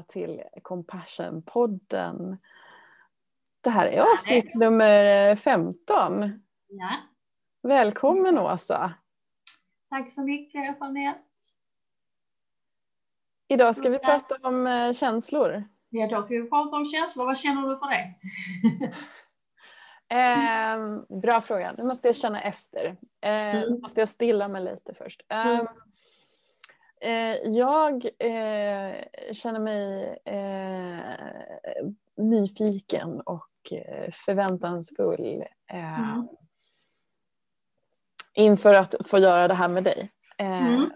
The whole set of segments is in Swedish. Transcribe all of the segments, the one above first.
välkomna till Compassion-podden. Det här är avsnitt nummer 15. Ja. Välkommen Åsa. Tack så mycket Jeanette. Idag ska vi prata om eh, känslor. Ja, då ska vi prata om känslor. Vad känner du för det? Eh, bra fråga. Nu måste jag känna efter. Eh, Mm. måste jag stilla mig lite först. Eh, eh, jag eh, känner mig eh, nyfiken och eh, förväntansfull eh, Mm. inför att få göra det här med dig. Eh, Mm.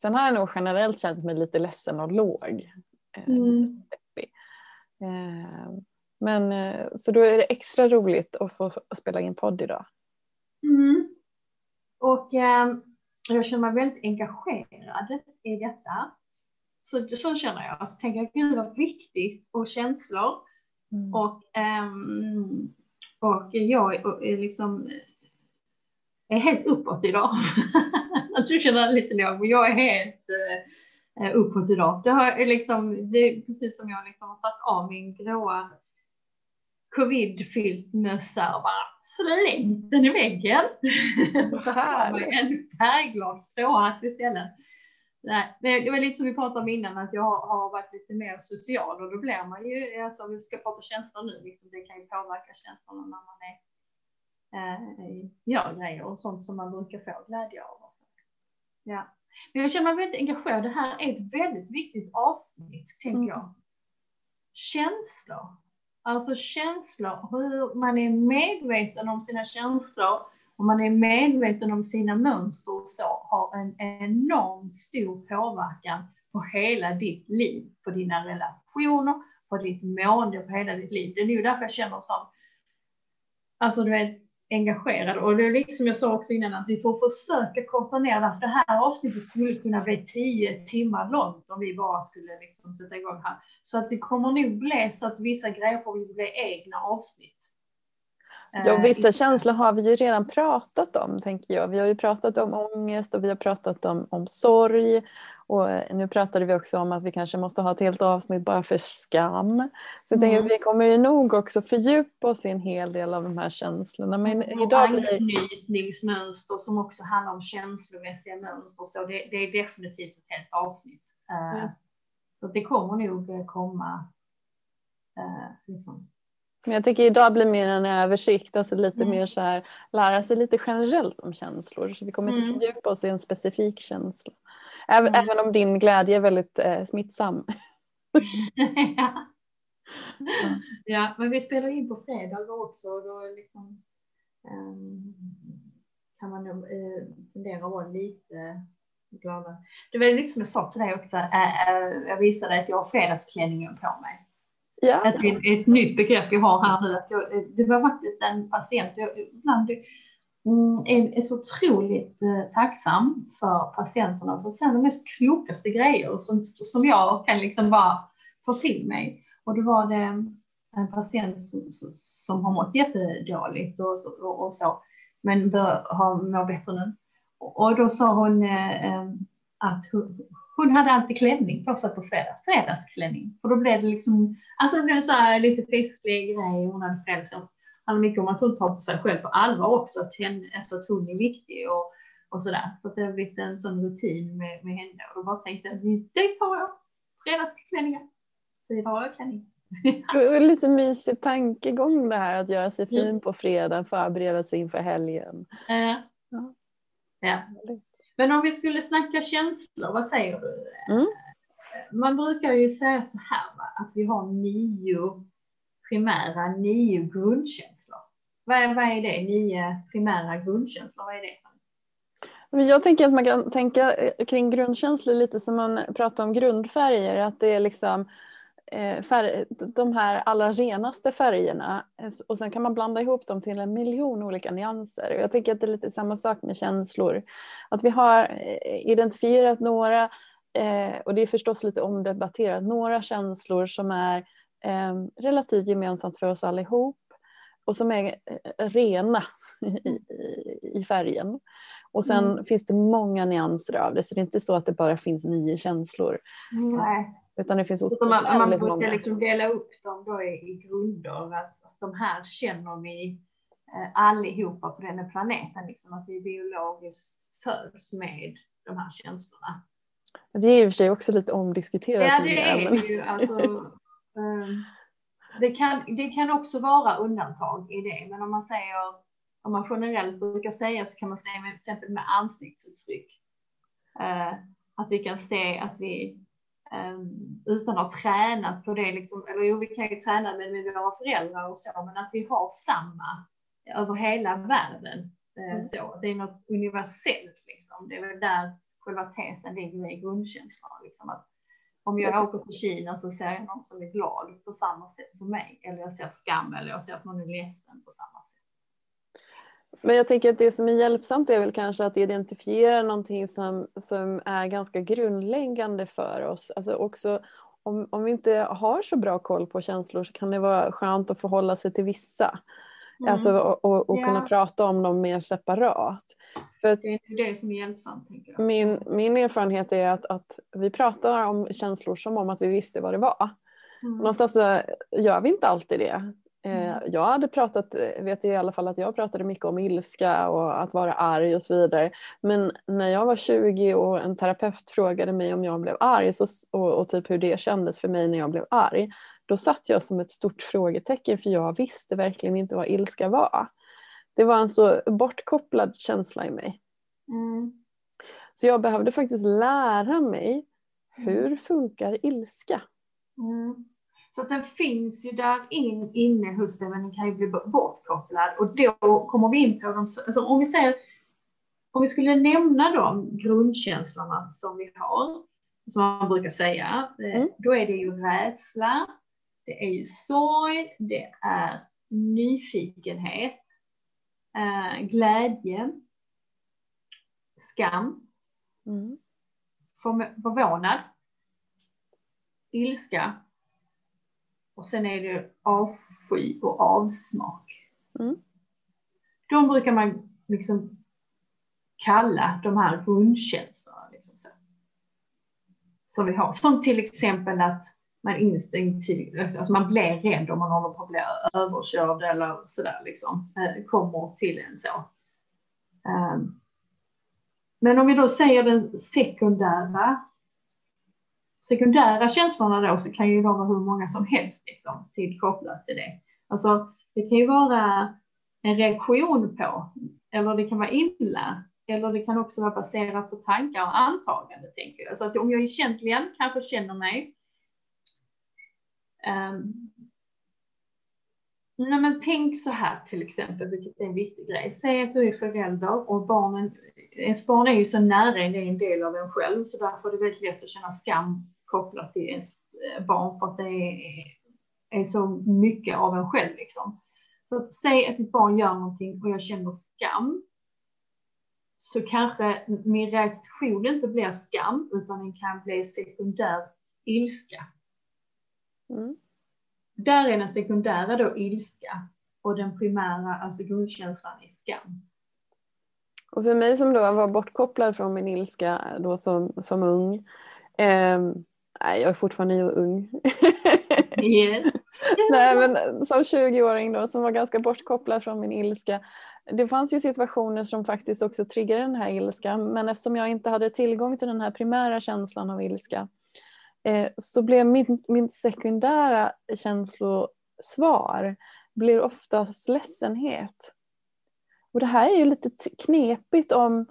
Sen har jag nog generellt känt mig lite ledsen och låg. Eh, Mm. Eh, men eh, så då är det extra roligt att få spela in podd idag. Mm. Och ehm, jag känner mig väldigt engagerad i detta. Så, så känner jag. Så tänker jag, gud vad viktigt och känslor. Mm. Och, ehm, och jag är, är liksom är helt uppåt idag. Du känner lite låg, men jag är helt eh, uppåt idag. Det, har, är liksom, det är precis som jag liksom har tagit av min gråa covid-filtmössa och bara slängt den i väggen. En färgglad stråhatt istället. Nej, det var lite som vi pratade om innan, att jag har, varit lite mer social och då blir man ju, alltså vi ska prata känslor nu, liksom, det kan ju påverka känslorna när man är, eh, gör grejer och sånt som man brukar få glädje av. Ja. Men jag känner mig väldigt engagerad. Det här är ett väldigt viktigt avsnitt, tänker Mm. jag. Känslor. Alltså känslor, hur man är medveten om sina känslor och man är medveten om sina mönster och så har en enormt stor påverkan på hela ditt liv, på dina relationer, på ditt mående, på hela ditt liv. Det är ju därför jag känner som, alltså du vet, engagerad. Och det är liksom jag sa också innan att vi får försöka korta ner det, för det här avsnittet skulle kunna bli tio timmar långt om vi bara skulle liksom sätta igång här. Så att det kommer nog bli så att vissa grejer får bli egna avsnitt. Ja, Eh, vissa känslor har vi ju redan pratat om, tänker jag. Vi har ju pratat om ångest och vi har pratat om, om sorg. Och nu pratade vi också om att vi kanske måste ha ett helt avsnitt bara för skam. Så jag Mm. vi kommer ju nog också fördjupa oss i en hel del av de här känslorna. Men idag blir anknytningsmönster som också handlar om känslomässiga mönster. Så det, det är definitivt ett helt avsnitt. Eh, Mm. Så det kommer nog eh, komma. eh, liksom. Men jag tycker idag blir mer en översikt, alltså lite Mm. mer så här, lära sig lite generellt om känslor. Så vi kommer inte Mm. fördjupa oss i en specifik känsla. Även, Mm. även om din glädje är väldigt eh, smittsam. ja. ja, men vi spelar in på fredagar också. Och då liksom, ehm, kan man nog eh, fundera och vara lite gladare. Det var lite som jag sa till dig också. eh, eh, jag visade att jag har fredagsklänningen på mig. Ja. ett, ett nytt begrepp jag har här nu. Att jag, det var faktiskt en patient, jag ibland Mm, är, är så otroligt eh, tacksam för patienterna för att säga de mest klokaste grejer som, som jag kan liksom bara ta till mig. Och då var det eh, en patient som, som, har mått jättedåligt och, och, och så, men bör ha, mår bättre nu. Och, då sa hon eh, eh att hon, hon hade alltid klänning på sig på fredag, fredagsklänning. Och då blev det liksom, alltså det blev så här lite festlig grej. Hon hade förälskat handlar mycket om att hon tar på sig själv på allvar också, att, henne, alltså att hon är viktig och, och sådär. Så att det har blivit en sån rutin med, med henne. Och då bara tänkte jag, det tar jag. Fredagsklänningar. Så idag jag klänning. Lite mysig tankegång det här att göra sig fin Mm. på fredag, förbereda sig inför helgen. Ja. ja. Men om vi skulle snacka känslor, vad säger du? Mm. Man brukar ju säga så här, va? att vi har nio primära, nio grundkänslor. Vad är, vad är det? Nio primära grundkänslor, vad är det? Jag tänker att man kan tänka eh, kring grundkänslor lite som man pratar om grundfärger, att det är liksom eh, färg, de här allra renaste färgerna eh, och sen kan man blanda ihop dem till en miljon olika nyanser. Jag tänker att det är lite samma sak med känslor. Att vi har identifierat några, och det är förstås lite omdebatterat, några känslor som är eh, relativt gemensamt för oss allihop och som är eh, rena i, i, färgen. Och sen Mm. finns det många nyanser av det, så det är inte så att det bara finns nio känslor. Nej. Utan det finns Utan man, man brukar många. liksom dela upp dem då i, i grunder. Alltså, alltså, de här känner vi eh, allihopa på den här planeten. Liksom, att vi biologiskt föds med de här känslorna. Det är i och för sig också lite omdiskuterat. Ja, det är ju. Alltså, det, kan, det kan också vara undantag i det, men om man säger, om man generellt brukar säga så kan man säga med, till exempel med ansiktsuttryck. Uh, att vi kan se att vi um, utan att ha tränat på det, liksom, eller jo, vi kan ju träna med, med våra föräldrar och så, men att vi har samma över hela världen. Mm. så. Det är något universellt, liksom. det är väl där själva tesen ligger i grundkänslan. Liksom att om jag åker till Kina så ser jag någon som är glad på samma sätt som mig. Eller jag ser skam eller jag ser att någon är ledsen på samma sätt. Men jag tänker att det som är hjälpsamt är väl kanske att identifiera någonting som, som är ganska grundläggande för oss. Alltså också om, om vi inte har så bra koll på känslor så kan det vara skönt att förhålla sig till vissa. Mm. Alltså, och, och, och ja. kunna prata om dem mer separat. För det är det som är hjälpsamt. Jag. Min, min erfarenhet är att, att vi pratar om känslor som om att vi visste vad det var. Mm. Någonstans gör vi inte alltid det. Eh, mm. Jag hade pratat, vet i alla fall att jag pratade mycket om ilska och att vara arg och så vidare. Men när jag var 20 och en terapeut frågade mig om jag blev arg så, och, och typ hur det kändes för mig när jag blev arg. Då satt jag som ett stort frågetecken för jag visste verkligen inte vad ilska var. Det var en så bortkopplad känsla i mig. Mm. Så jag behövde faktiskt lära mig hur mm. funkar ilska? Mm. Så att den finns ju där in, inne hos dig men den kan ju bli bortkopplad och då kommer vi in på de, alltså om vi säger om vi skulle nämna de grundkänslorna som vi har, som man brukar säga, eh, mm. då är det ju rädsla, det är ju sorg, det är nyfikenhet, eh, glädje, skam, mm. förvånad, ilska och sen är det avsky och avsmak. Mm. De brukar man liksom kalla de här grundkänslorna. Liksom så. Som vi har. Som till exempel att man instinktivt, alltså man blir rädd om man håller på att bli överkörd eller sådär liksom, eh, kommer till en så. Ehm. Men om vi då säger den sekundära, sekundära känslorna då så kan ju de vara hur många som helst liksom, tillkopplat till det. Alltså det kan ju vara en reaktion på, eller det kan vara illa, eller det kan också vara baserat på tankar och antaganden, tänker jag. Så att om jag egentligen kanske känner mig Ehm, um, nej men tänk så här till exempel, vilket är en viktig grej. Säg att du är förälder och barnen, ens barn är ju så nära en, det är en del av en själv, så därför är det väldigt lätt att känna skam kopplat till ens eh, barn för att det är, är så mycket av en själv liksom. Så att säg att ditt barn gör någonting och jag känner skam, så kanske min reaktion inte blir skam, utan den kan bli sekundär ilska. Mm. Där är den sekundära då ilska och den primära, alltså grundkänslan, är skam. Och för mig som då var bortkopplad från min ilska då som, som ung, eh, nej jag är fortfarande ung. yes. nej men som 20-åring då som var ganska bortkopplad från min ilska. Det fanns ju situationer som faktiskt också triggade den här ilskan men eftersom jag inte hade tillgång till den här primära känslan av ilska så blev min, min sekundära känslosvar blir oftast ledsenhet. Och det här är ju lite knepigt om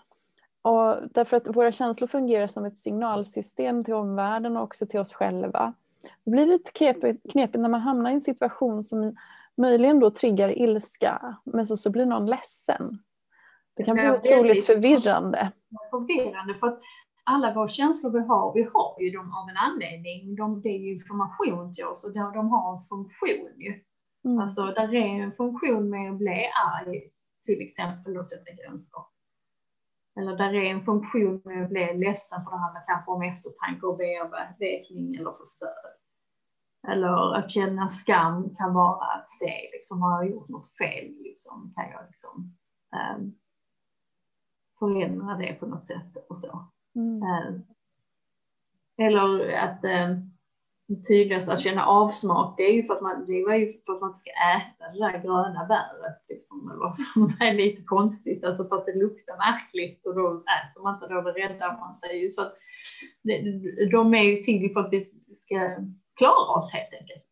och därför att våra känslor fungerar som ett signalsystem till omvärlden och också till oss själva. Det blir lite knepigt, knepigt när man hamnar i en situation som möjligen då triggar ilska, men så, så blir någon ledsen. Det kan bli otroligt förvirrande. Förvirrande, för att alla våra känslor vi har, vi har ju dem av en anledning. De, det är ju information till oss och de, de har en funktion ju. Mm. Alltså där är en funktion med att bli arg, till exempel och sätta gränser. Eller där är en funktion med att bli ledsen för det handlar kanske om eftertanke och bearbetning eller få stöd. Eller att känna skam kan vara att se, liksom, har jag gjort något fel? Liksom, kan jag liksom, um, förändra det på något sätt och så. Mm. Eh, eller att, eh, tydligast att känna avsmak, det är ju för att man, det var ju för att man ska äta det där gröna bäret, liksom, eller som är lite konstigt, alltså för att det luktar märkligt och då äter man inte då, räddar man sig ju. Så att det, de är ju till för att vi ska klara oss helt enkelt.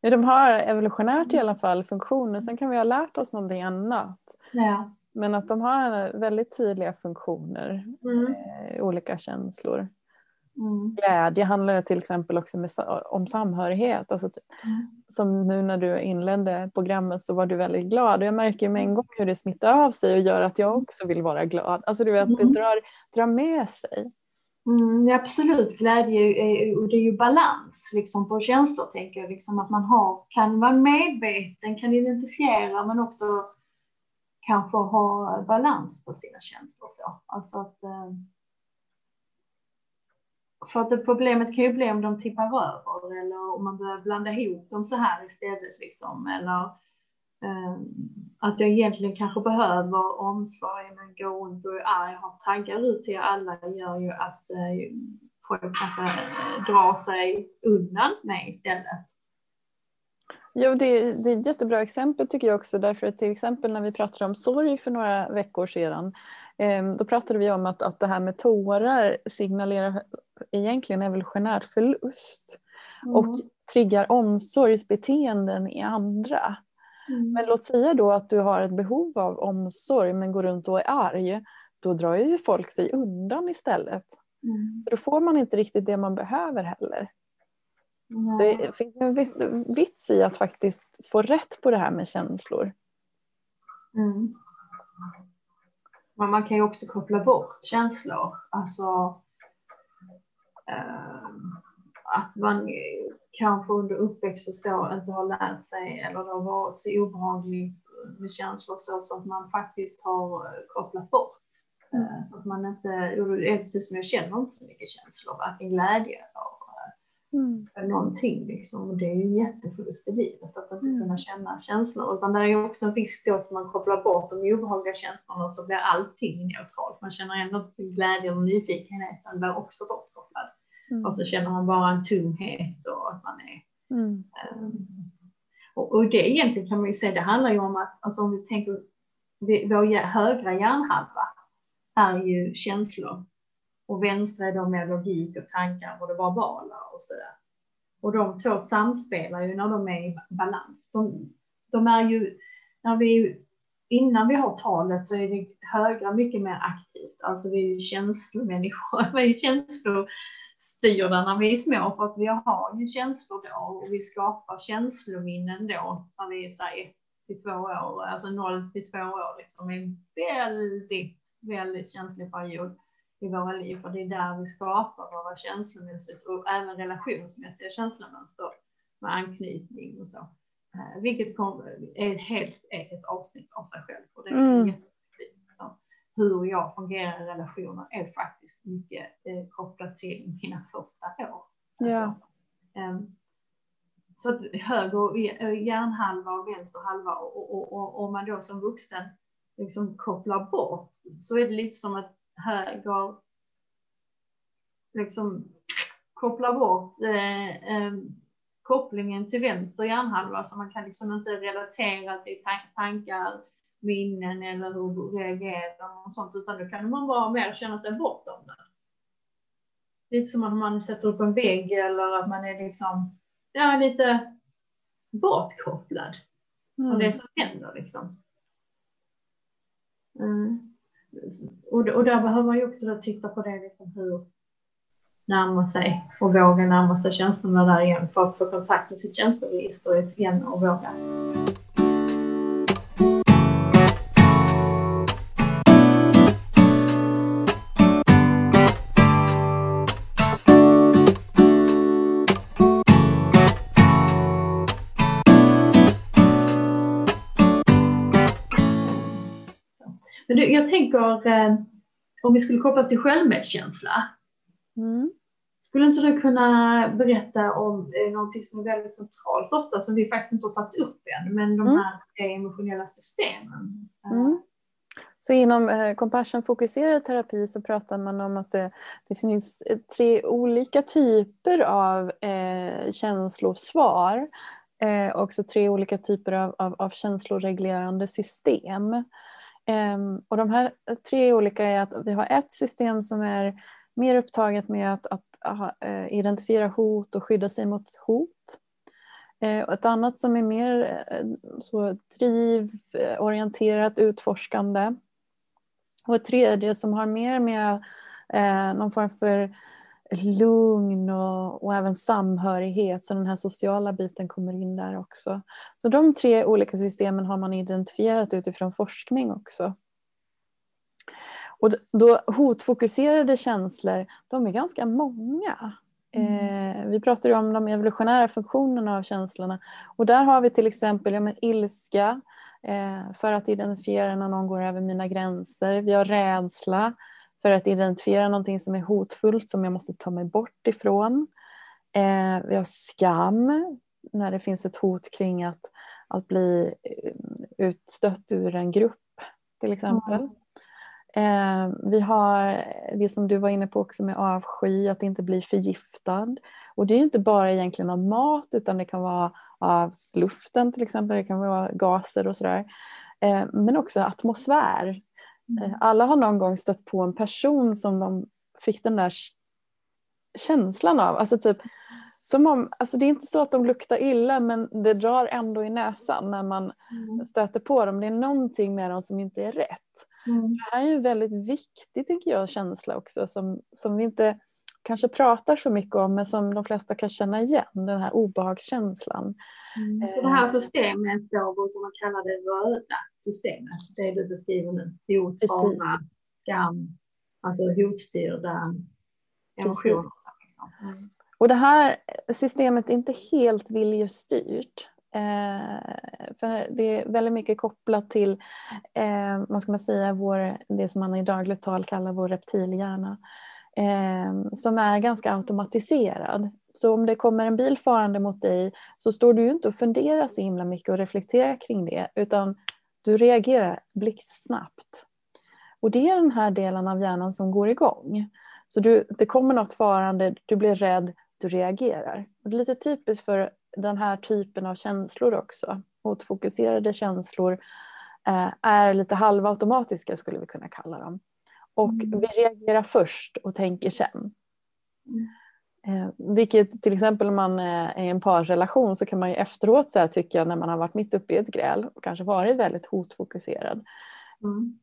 Ja, de har evolutionärt i alla fall funktioner, sen kan vi ha lärt oss någonting annat. Ja. Men att de har väldigt tydliga funktioner, Mm. eh, olika känslor. Mm. Glädje handlar till exempel också med, om samhörighet. Alltså, Mm. som nu när du inledde programmet så var du väldigt glad och jag märker med en gång hur det smittar av sig och gör att jag också vill vara glad. Alltså du vet, det Mm. drar, drar med sig. Mm, absolut, glädje är, och det är ju balans liksom, på känslor tänker jag. Liksom, att man har, kan vara medveten, kan identifiera men också kanske ha balans på sina känslor. Så. Alltså att, eh, för att problemet kan ju bli om de tippar över eller om man börjar blanda ihop dem så här istället. Liksom, eller eh, att jag egentligen kanske behöver omsorg men går runt och är arg och har taggar ut till alla gör ju att eh, folk kanske drar sig undan mig istället. Jo, det, det är ett jättebra exempel tycker jag också därför att till exempel när vi pratade om sorg för några veckor sedan eh, då pratade vi om att, att det här med tårar signalerar egentligen evolutionärt förlust och triggar omsorgsbeteenden i andra. Mm. Men låt säga då att du har ett behov av omsorg men går runt och är arg. Då drar ju folk sig undan istället. Mm. Då får man inte riktigt det man behöver heller. Nej. Det finns en vit- vits i att faktiskt få rätt på det här med känslor. Mm. Men man kan ju också koppla bort känslor. Alltså eh, att man kanske under uppväxten så inte har lärt sig eller det har varit så obehagligt med känslor så, så att man faktiskt har eh, kopplat bort. Eh, så att man inte, precis som jag känner inte så mycket känslor, varken glädje eller eller någonting liksom. Och det är ju jätteförlust i livet att inte Mm. kunna känna känslor. Utan det är ju också en risk då att man kopplar bort de obehagliga känslorna så blir allting neutralt. Man känner ändå glädje och nyfikenhet, den blir också bortkopplad. Mm. Och så känner man bara en tomhet och att man är Mm. Ehm, Och, och det egentligen kan man ju säga, det handlar ju om att, alltså om vi tänker, vår högra hjärnhalva är ju känslor och vänstra är då mer logik och tankar och det verbala och sådär. Och de två samspelar ju när de är i balans. De, de är ju, när vi, innan vi har talet så är det högra mycket mer aktivt. Alltså vi är ju känslomänniskor, vi är ju känslostyrda när vi är små för att vi har ju känslor då och vi skapar känslominnen då när vi är så här ett till två år, alltså noll till två år liksom, är en väldigt, väldigt känslig period i våra liv för det är där vi skapar våra känslomässigt och även relationsmässiga känslomönster med anknytning och så. Eh, Vilket är ett helt eget avsnitt av sig själv. Och det är Mm. Hur jag fungerar i relationer är faktiskt mycket eh, kopplat till mina första år. Ja. Alltså, ehm, så att höger eh, hjärnhalva och vänster halva och, och, och, och om man då som vuxen liksom kopplar bort så är det lite som att höger liksom kopplar bort eh, eh, kopplingen till vänster hjärnhalva så man kan liksom inte relatera till tan- tankar, minnen eller hur reagerar och sånt utan då kan man bara mer känna sig bortom det. Lite som att man sätter upp en vägg eller att man är liksom, ja lite bortkopplad Mm. och det som händer liksom. Mm. Och, och där behöver man ju också då titta på det liksom hur närma sig och våga närma sig känslorna där igen för att få kontakt med sitt känsloregister igen och våga. Jag tänker eh, om vi skulle koppla till självmedkänsla. Mm. Skulle inte du kunna berätta om eh, någonting som är väldigt centralt ofta som vi faktiskt inte har tagit upp än, men de Mm. här tre emotionella systemen? Eh, Mm. Så inom eh, compassion-fokuserad terapi så pratar man om att det, det finns tre olika typer av eh, känslosvar. Eh, också tre olika typer av, av, av känsloreglerande system. Ehm, och de här tre olika är att vi har ett system som är mer upptaget med att, att eh, identifiera hot och skydda sig mot hot. Eh, ett annat som är mer eh, så drivorienterat, eh, utforskande. Och ett tredje som har mer med någon form för lugn och, och, även samhörighet, så den här sociala biten kommer in där också. Så de tre olika systemen har man identifierat utifrån forskning också. Och då hotfokuserade känslor, de är ganska många. Mm. Eh, vi pratar om de evolutionära funktionerna av känslorna och där har vi till exempel ja, men ilska eh, för att identifiera när någon går över mina gränser. Vi har rädsla för att identifiera någonting som är hotfullt som jag måste ta mig bort ifrån. Eh, vi har skam när det finns ett hot kring att, att bli eh, utstött ur en grupp till exempel. Mm. Eh, vi har det som du var inne på också med avsky, att inte bli förgiftad. Och det är inte bara egentligen av mat utan det kan vara av luften till exempel, det kan vara gaser och sådär. Eh, men också atmosfär. Mm. Eh, alla har någon gång stött på en person som de fick den där känslan av. Alltså typ, som om, alltså det är inte så att de luktar illa men det drar ändå i näsan när man mm. stöter på dem. Det är någonting med dem som inte är rätt. Mm. Det här är en väldigt viktig tänker jag, känsla också som, som vi inte kanske pratar så mycket om men som de flesta kan känna igen, den här obehagskänslan. Mm. Det här systemet då brukar man kalla det röda systemet, det du beskriver nu. Hot, fara, skam, alltså hotstyrda emotioner. Mm. Och det här systemet är inte helt viljestyrt. Eh, för det är väldigt mycket kopplat till eh, vad ska man säga, vår, det som man i dagligt tal kallar vår reptilhjärna. Eh, som är ganska automatiserad. Så om det kommer en bil farande mot dig så står du inte och funderar så himla mycket och reflekterar kring det utan du reagerar blixtsnabbt. Och det är den här delen av hjärnan som går igång. Så du, det kommer något farande, du blir rädd, du reagerar. Och det är lite typiskt för den här typen av känslor också. Åtfokuserade känslor eh, är lite halvautomatiska skulle vi kunna kalla dem. Och mm. vi reagerar först och tänker sen. Mm. Eh, vilket till exempel om man är i en parrelation så kan man ju efteråt så här, tycka när man har varit mitt uppe i ett gräl och kanske varit väldigt hotfokuserad. Mm.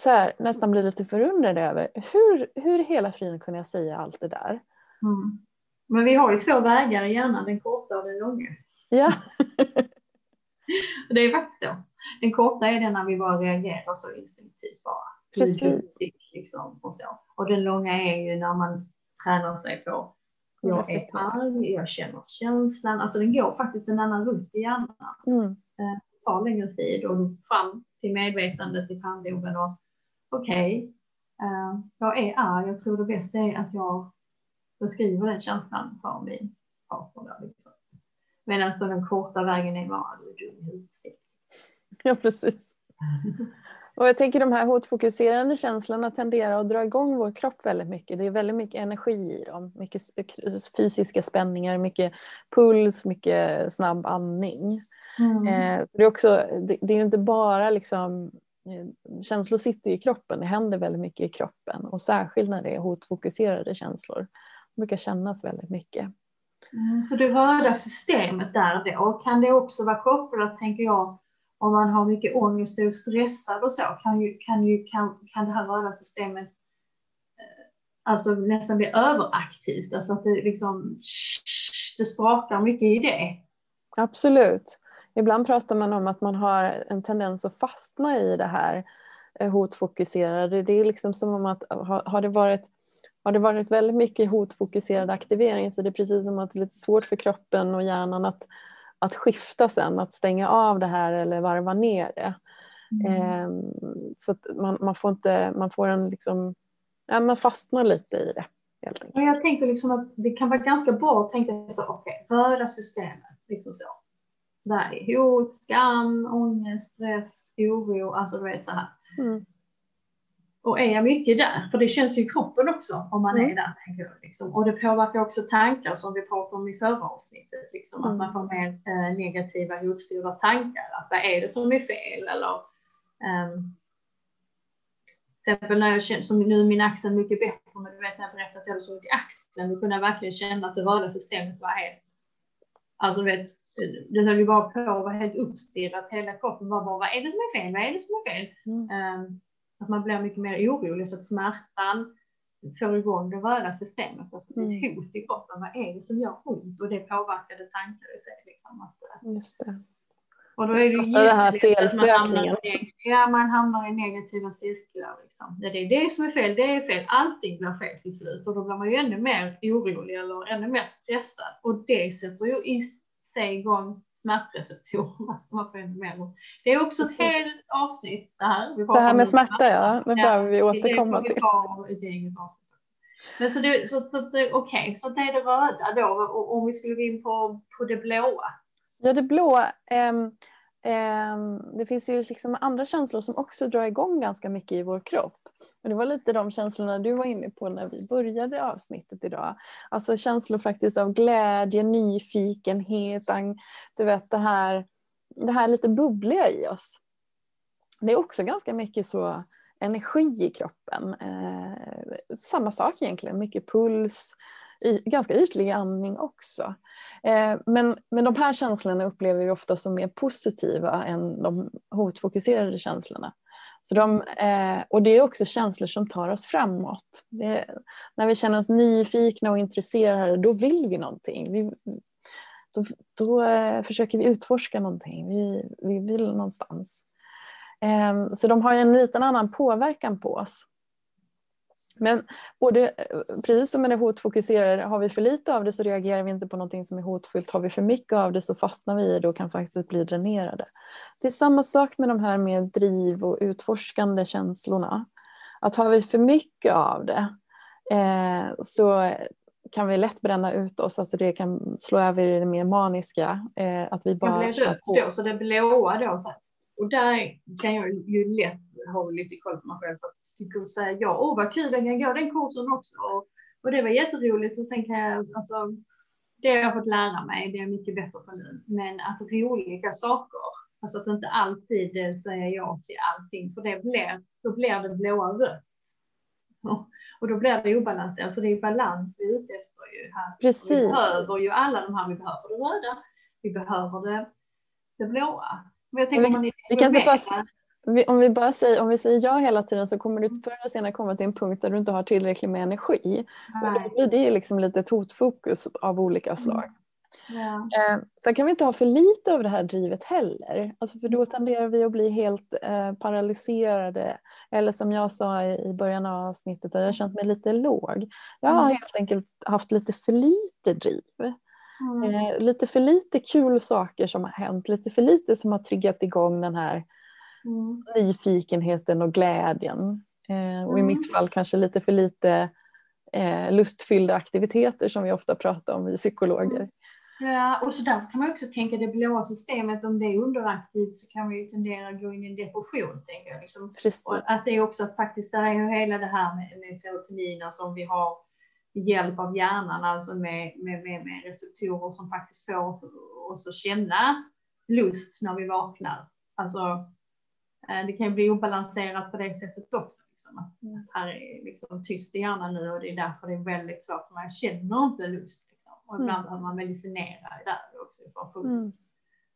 Så här, nästan blir lite förundrad över hur, hur hela friden kunde jag säga allt det där? Mm. Men vi har ju två vägar i hjärnan, den korta och den långa. Ja. det är faktiskt så. Den korta är den när vi bara reagerar så instinktivt bara. Precis. Liksom, och, så. och den långa är ju när man tränar sig på jag är arg, jag känner känslan. Alltså den går faktiskt en annan rutt i hjärnan. Mm. Eh, det tar längre tid och fram till medvetandet i pannloben och okej, okay, eh, jag är arg. Jag tror det bästa är att jag beskriver den känslan för min partner. Liksom. Medan den korta vägen är bara du är dum i. Ja, precis. Och jag tänker de här hotfokuserande känslorna tenderar att dra igång vår kropp väldigt mycket. Det är väldigt mycket energi i dem. Mycket fysiska spänningar, mycket puls, mycket snabb andning. Mm. Eh, det, är också, det, det, är inte bara liksom, eh, känslor sitter i kroppen, det händer väldigt mycket i kroppen. Och särskilt när det är hotfokuserade känslor. Det brukar kännas väldigt mycket. Mm, så det röda systemet där då, kan det också vara kopplat, tänker jag, om man har mycket ångest och är stressad och så, kan, ju, kan, ju, kan, kan det här röda systemet eh, alltså nästan bli överaktivt, alltså att det liksom det sprakar mycket i det. Absolut. Ibland pratar man om att man har en tendens att fastna i det här eh, hotfokuserade. Det är liksom som om att har det varit har det varit väldigt mycket hotfokuserad aktivering så det är precis som att det är lite svårt för kroppen och hjärnan att, att skifta sen, att stänga av det här eller varva ner det. Mm. Eh, så att man, man, får inte, man får en liksom, ja, man fastnar lite i det. Helt enkelt. Jag tänker liksom att det kan vara ganska bra att tänka så, okej, okay, röda systemet, liksom så. Där är hot, skam, ångest, stress, oro, alltså du vet så här. Mm. Och är jag mycket där, för det känns ju i kroppen också om man mm. är där. Liksom. Och det påverkar också tankar som vi pratade om i förra avsnittet, liksom, mm. att man får mer eh, negativa hotstyrda tankar. Att vad är det som är fel? Eller, um, till exempel när jag känner, som nu är min axel mycket bättre, men du vet när jag berättade att jag hade så i axeln, då kunde jag verkligen känna att det röda systemet var helt, alltså vet, det höll ju bara på att vara helt uppstirrat, hela kroppen var bara, vad är det som är fel, vad är det som är fel? Mm. Um, att man blir mycket mer orolig så att smärtan får igång det röda systemet, alltså mm. ett hot i kroppen, vad är det som gör ont? Och det påverkade tankar i sig. Liksom, att, Just det. Och då är det ju det här felsökningen. Ja, man hamnar i negativa cirklar. Liksom. Det är det som är fel, det är fel. Allting blir fel till slut och då blir man ju ännu mer orolig eller ännu mer stressad. Och det sätter ju i sig igång smärtreceptorerna som Det är också ett helt avsnitt det här. Vi det här med smärta, ja. Det behöver vi återkomma till. Men så, det, så, så okej, okay. så det är det röda då. Och om vi skulle gå in på, på det blåa. Ja, det blåa. Um, um, Ehm, det finns ju liksom andra känslor som också drar igång ganska mycket i vår kropp. Och det var lite de känslorna du var inne på när vi började avsnittet idag. Alltså känslor faktiskt av glädje, nyfikenhet, du vet det här, det här lite bubbliga i oss. Det är också ganska mycket så energi i kroppen. Ehm, samma sak egentligen, mycket puls, ganska ytlig andning också. Eh, men, men de här känslorna upplever vi ofta som mer positiva än de hotfokuserade känslorna. Så de, eh, och det är också känslor som tar oss framåt. Det, när vi känner oss nyfikna och intresserade, då vill vi någonting. Vi, då, då eh, försöker vi utforska någonting. Vi, vi vill någonstans. Så de har en liten annan påverkan på oss. Men både, eh, precis som med det hotfokuserade, har vi för lite av det så reagerar vi inte på någonting som är hotfullt. Har vi för mycket av det så fastnar vi i det och kan faktiskt bli dränerade. Det är samma sak med de här med driv och utforskande känslorna. Att har vi för mycket av det eh, så kan vi lätt bränna ut oss, alltså det kan slå över i det mer maniska. Eh, att vi bara det blir rött då, så det blåa då. Och där kan jag ju lätt ha lite koll på mig själv för att tycka och säga ja, åh vad kul, den kan gå den kursen också. Och, och det var jätteroligt och sen kan jag, alltså, det har jag fått lära mig, det är mycket bättre på nu. Men att roliga saker, alltså att inte alltid säga ja till allting, för det blir, då blir det blåa rött. Och då blir det obalanserat, så det är balans vi är ute efter ju här. Precis. vi behöver ju alla de här, vi behöver det röda, vi behöver det, det blåa. Men jag tänker vi, man är vi kan inte bara, om vi bara säger, om vi säger ja hela tiden så kommer du förr eller senare komma till en punkt där du inte har tillräckligt med energi. Och då blir det liksom lite ett hotfokus av olika mm. slag. Ja. Eh, sen kan vi inte ha för lite av det här drivet heller. Alltså för då mm. tenderar vi att bli helt eh, paralyserade. Eller som jag sa i, början av avsnittet, jag har känt mig lite låg. Jag har mm. helt enkelt haft lite för lite driv. Mm. Eh, lite för lite kul saker som har hänt, lite för lite som har triggat igång den här mm. nyfikenheten och glädjen. Eh, och i mitt mm. fall kanske lite för lite eh, lustfyllda aktiviteter som vi ofta pratar om, vi psykologer. Ja, och så där kan man också tänka det blåa systemet, om det är underaktivt så kan vi ju tendera att gå in i en depression. Tänker jag. Liksom. Och att det är också faktiskt, där är ju hela det här med, med serotonin, alltså om vi har hjälp av hjärnan, alltså med, med, med, med receptorer som faktiskt får oss att känna lust när vi vaknar. Alltså det kan ju bli obalanserat på det sättet också. Liksom, att mm. här är liksom tyst i hjärnan nu och det är därför det är väldigt svårt för. Jag känner inte lust. Liksom. Och ibland mm. behöver man medicinera där också för att få mm.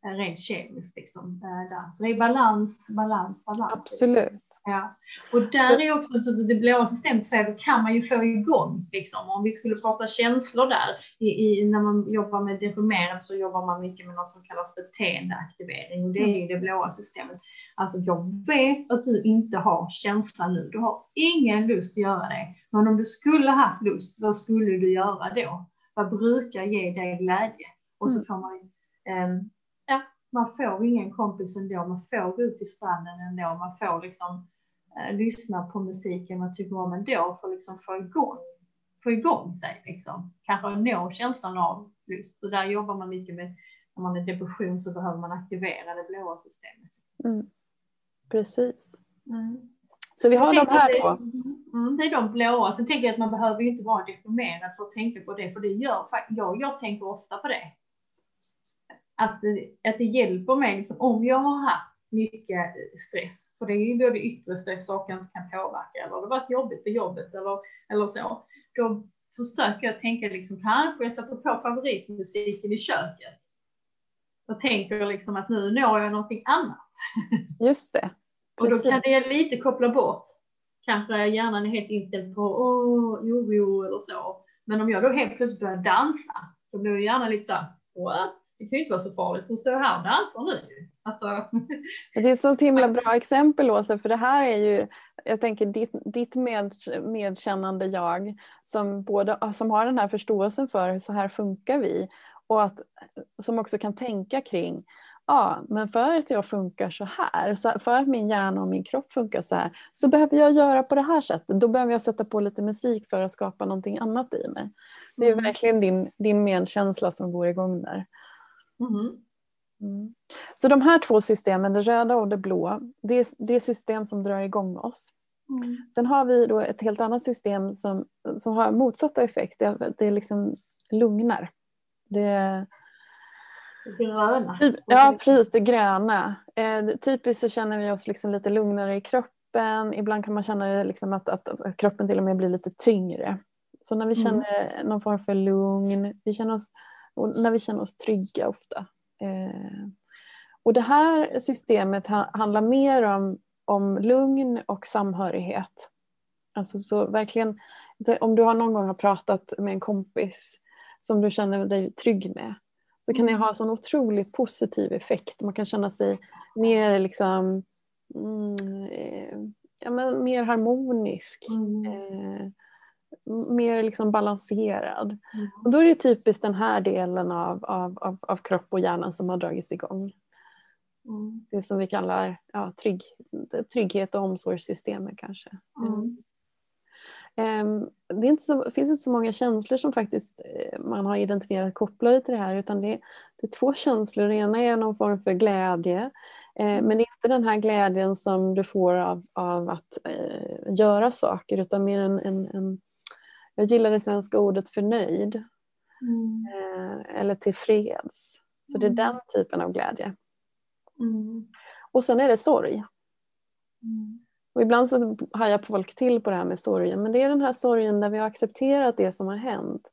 Eh, rent kemiskt liksom där. Så det är balans, balans, balans. Absolut. Ja. Och där är också så det blåa systemet så det kan man ju få igång liksom. Om vi skulle prata känslor där i, i när man jobbar med deprimerade så jobbar man mycket med något som kallas beteendeaktivering och det är ju det blåa systemet. Alltså jag vet att du inte har känslan nu. Du har ingen lust att göra det. Men om du skulle haft lust, vad skulle du göra då? Vad brukar ge dig glädje? Och så mm. får man um, man får ingen kompis ändå, man får gå ut i stranden ändå, man får liksom eh, lyssna på musiken man tycker om ändå för liksom få igång, få igång sig liksom. Kanske nå känslan av lust och där jobbar man mycket med när man är depression så behöver man aktivera det blåa systemet. Mm. Precis. Mm. Så vi har de här tänker två. Det, mm, det är de blåa. Sen tänker jag att man behöver ju inte vara deprimerad för att tänka på det, för det gör jag, jag tänker ofta på det. Att, det- att det hjälper mig, liksom, om jag har haft mycket stress, för det är ju både yttre stress och kan, kan påverka, eller det varit jobbigt på jobbet eller, eller så, då försöker jag tänka liksom, kanske jag sätter på favoritmusiken i köket. Och tänker liksom att nu når jag någonting annat. Just det. Och då kan det lite koppla bort. Kanske hjärnan är helt inställd på åh, oro eller så. Men om jag då helt plötsligt börjar dansa, då blir jag gärna lite så what? Det kan ju inte vara så farligt, hon står här och dansar nu. Alltså, Det är ett så himla bra exempel Åsa, för det här är ju, jag tänker ditt, ditt med, medkännande jag som, både, som har den här förståelsen för så här funkar vi och att, som också kan tänka kring Ja, men för att jag funkar så här, för att min hjärna och min kropp funkar så här, så behöver jag göra på det här sättet. Då behöver jag sätta på lite musik för att skapa någonting annat i mig. Det är Mm. verkligen din, din medkänsla som går igång där. mhm. Mm. Så de här två systemen, det röda och det blå, det är, det är system som drar igång oss. Mm. Sen har vi då ett helt annat system som, som har motsatta effekter. Det, det är liksom lugnar. Det, Gröna. ja, precis, det gröna. Eh, typiskt så känner vi oss liksom lite lugnare i kroppen. Ibland kan man känna liksom att, att kroppen till och med blir lite tyngre. Så när vi Mm. känner någon form för lugn, vi känner oss, när vi känner oss trygga ofta. Eh, och det här systemet ha, handlar mer om, om lugn och samhörighet. Alltså så verkligen, om du har någon gång har pratat med en kompis som du känner dig trygg med, så kan det ha sån otroligt positiv effekt. Man kan känna sig mer liksom mm, eh, ja, men mer harmonisk. Mm. Eh, mer liksom balanserad. Mm. Och då är det typiskt den här delen av, av, av, av kropp och hjärnan som har dragits igång. Mm. Det som vi kallar ja, trygg, trygghet och omsorgssystemet kanske. Mm. Ehm, Det inte så, finns inte så många känslor som faktiskt eh, man har identifierat kopplade till det här utan det är, det är två känslor. Det ena är någon form för glädje eh, men det är inte den här glädjen som du får av, av att eh, göra saker utan mer en, en, en jag gillar det svenska ordet förnöjd Mm. eller tillfreds. Så det är Mm. den typen av glädje. Mm. Och sen är det sorg. Mm. Och ibland så hajar folk till på det här med sorgen, men det är den här sorgen där vi har accepterat det som har hänt.